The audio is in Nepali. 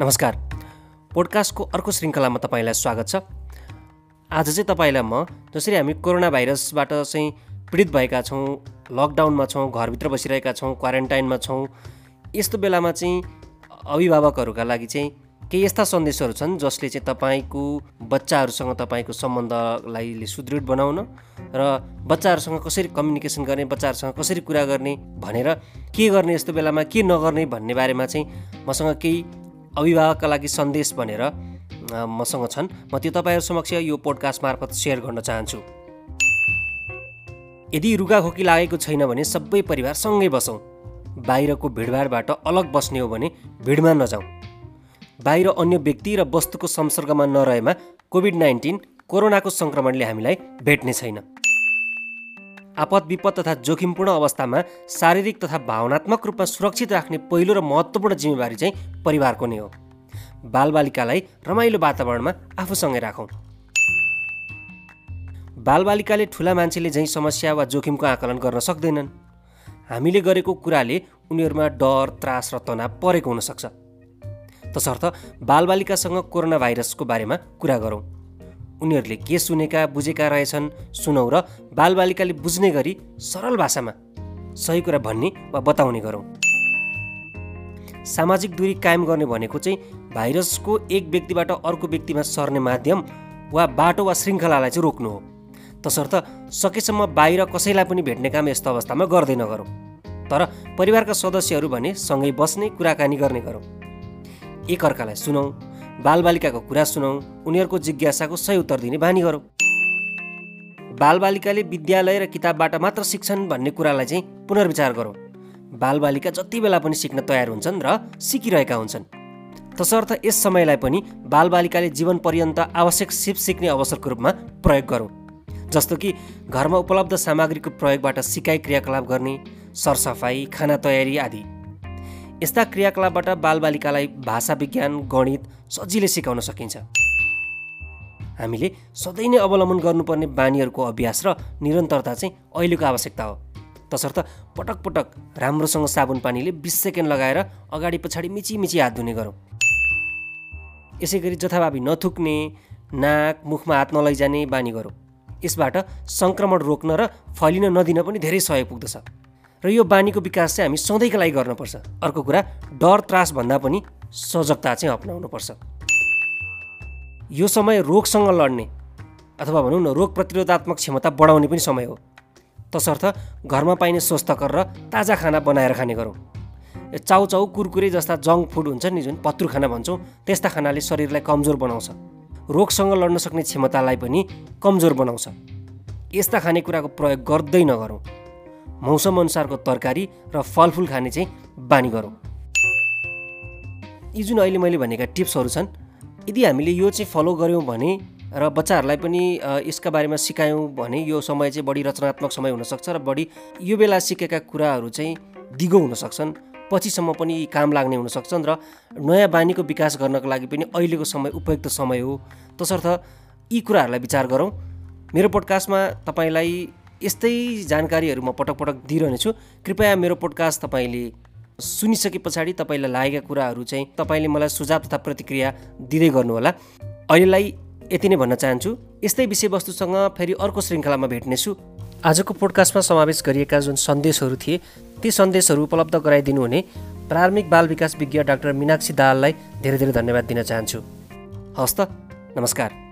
नमस्कार। पोडकास्टको अर्को श्रृङ्खलामा तपाईँलाई स्वागत छ। आज चाहिँ तपाईँलाई म जसरी हामी कोरोना भाइरसबाट चाहिँ पीडित भएका छौँ लकडाउनमा छौँ घरभित्र बसिरहेका छौँ क्वारेन्टाइनमा छौँ यस्तो बेलामा चाहिँ अभिभावकहरूका लागि चाहिँ केही यस्ता सन्देशहरू छन् जसले चाहिँ तपाईँको बच्चाहरूसँग तपाईँको सम्बन्धलाई सुदृढ बनाउन र बच्चाहरूसँग कसरी कम्युनिकेसन गर्ने बच्चाहरूसँग कसरी कुरा गर्ने भनेर के गर्ने यस्तो बेलामा के नगर्ने भन्ने बारेमा चाहिँ मसँग केही अभिभावकका लागि सन्देश भनेर मसँग छन्। म त्यो तपाईँहरू समक्ष यो पोडकास्ट मार्फत सेयर गर्न चाहन्छु। यदि रुगाखोकी लागेको छैन भने सबै परिवार सँगै बसौँ। बाहिरको भिडभाडबाट अलग बस्ने हो भने भिडमा नजाउँ। बाहिर अन्य व्यक्ति र वस्तुको संसर्गमा नरहेमा कोभिड नाइन्टिन कोरोनाको सङ्क्रमणले हामीलाई भेट्ने छैन। आपद विपद तथा जोखिमपूर्ण अवस्थामा शारीरिक तथा भावनात्मक रूपमा सुरक्षित राख्ने पहिलो र महत्त्वपूर्ण जिम्मेवारी चाहिँ परिवारको नै हो। बालबालिकालाई रमाइलो वातावरणमा आफूसँगै राखौँ। बालबालिकाले ठुला मान्छेले झैँ समस्या वा जोखिमको आकलन गर्न सक्दैनन्। हामीले गरेको कुराले उनीहरूमा डर त्रास र तनाव परेको हुनसक्छ। तसर्थ बालबालिकासँग कोरोना भाइरसको बारेमा कुरा गरौँ। उनीहरूले के सुनेका बुझेका रहेछन् सुनौ र बालबालिकाले बुझ्ने गरी सरल भाषामा सही कुरा भन्ने वा बताउने गरौँ। सामाजिक दूरी कायम गर्ने भनेको चाहिँ भाइरसको एक व्यक्तिबाट अर्को व्यक्तिमा सर्ने माध्यम वा बाटो वा श्रृङ्खलालाई चाहिँ रोक्नु हो। तसर्थ सकेसम्म बाहिर कसैलाई पनि भेट्ने काम यस्तो अवस्थामा गर्दै नगरौँ तर परिवारका सदस्यहरू भने सँगै बस्ने कुराकानी गर्ने गरौँ। एकअर्कालाई सुनौँ बालबालिकाको कुरा सुनौँ उनीहरूको जिज्ञासाको सही उत्तर दिने बानी गरौँ। बालबालिकाले विद्यालय र किताबबाट मात्र सिक्छन् भन्ने कुरालाई चाहिँ पुनर्विचार गरौँ। बालबालिका जति बेला पनि सिक्न तयार हुन्छन् र सिकिरहेका हुन्छन्। तसर्थ यस समयलाई पनि बालबालिकाले जीवन पर्यन्त आवश्यक सिप सिक्ने अवसरको रूपमा प्रयोग गरौँ। जस्तो कि घरमा उपलब्ध सामग्रीको प्रयोगबाट सिकाइ क्रियाकलाप गर्ने सरसफाइ खाना तयारी आदि। यस्ता क्रियाकलापबाट बालबालिकालाई भाषा विज्ञान गणित सजिलै सिकाउन सकिन्छ। हामीले सधैँ नै अवलम्बन गर्नुपर्ने बानीहरूको अभ्यास र निरन्तरता चाहिँ अहिलेको आवश्यकता हो। तसर्थ पटक पटक राम्रोसँग साबुन पानीले बिस सेकेन्ड लगाएर अगाडि पछाडि मिची मिची हात धुने गरौँ। यसै गरी जथाभावी नथुक्ने नाक मुखमा हात नलैजाने बानी गरौँ। यसबाट सङ्क्रमण रोक्न र फैलिन नदिन पनि धेरै सहयोग पुग्दछ। र यो बानीको विकास चाहिँ हामी सधैँका लागि गर्नुपर्छ। अर्को कुरा डर त्रास भन्दा पनि सजगता चाहिँ अप्नाउनुपर्छ। यो समय रोगसँग लड्ने अथवा भनौँ न रोग प्रतिरोधात्मक क्षमता बढाउने पनि समय हो। तसर्थ घरमा पाइने स्वस्थकर र ताजा खाना बनाएर खाने गरौँ। चाउचाउ कुरकुरे जस्ता जङ्क फुड हुन्छ नि जुन पत्रु खाना भन्छौँ त्यस्ता खानाले शरीरलाई कमजोर बनाउँछ। रोगसँग लड्न सक्ने क्षमतालाई पनि कमजोर बनाउँछ। यस्ता खानेकुराको प्रयोग गर्दै नगरौँ। मौसम अनुसारको तरकारी र फलफुल खाने चाहिँ बानी गरौँ। यी जुन अहिले मैले भनेका टिप्सहरू छन् यदि हामीले यो चाहिँ फलो गऱ्यौँ भने र बच्चाहरूलाई पनि यसका बारेमा सिकायौँ भने यो समय चाहिँ बढी रचनात्मक समय हुनसक्छ र बढी यो बेला सिकेका कुराहरू चाहिँ दिगो हुनसक्छन् पछिसम्म पनि काम लाग्ने हुनसक्छन् र नयाँ बानीको विकास गर्नको लागि पनि अहिलेको समय उपयुक्त समय हो। तसर्थ यी कुराहरूलाई विचार गरौँ। मेरो पोडकास्टमा तपाईँलाई यस्तै जानकारीहरू म पटक पटक दिइरहनेछु। कृपया मेरो पोडकास्ट तपाईँले सुनिसके पछाडि तपाईँलाई लागेका कुराहरू चाहिँ तपाईँले मलाई सुझाव तथा प्रतिक्रिया दिँदै गर्नुहोला। अहिलेलाई यति नै भन्न चाहन्छु। यस्तै विषयवस्तुसँग फेरि अर्को श्रृङ्खलामा भेट्नेछु। आजको पोडकास्टमा समावेश गरिएका जुन सन्देशहरू थिए ती सन्देशहरू उपलब्ध गराइदिनु हुने प्रारम्भिक बाल विकास विज्ञ डाक्टर मिनाक्षी दाहाललाई धेरै धेरै धन्यवाद दिन चाहन्छु। हवस् त नमस्कार।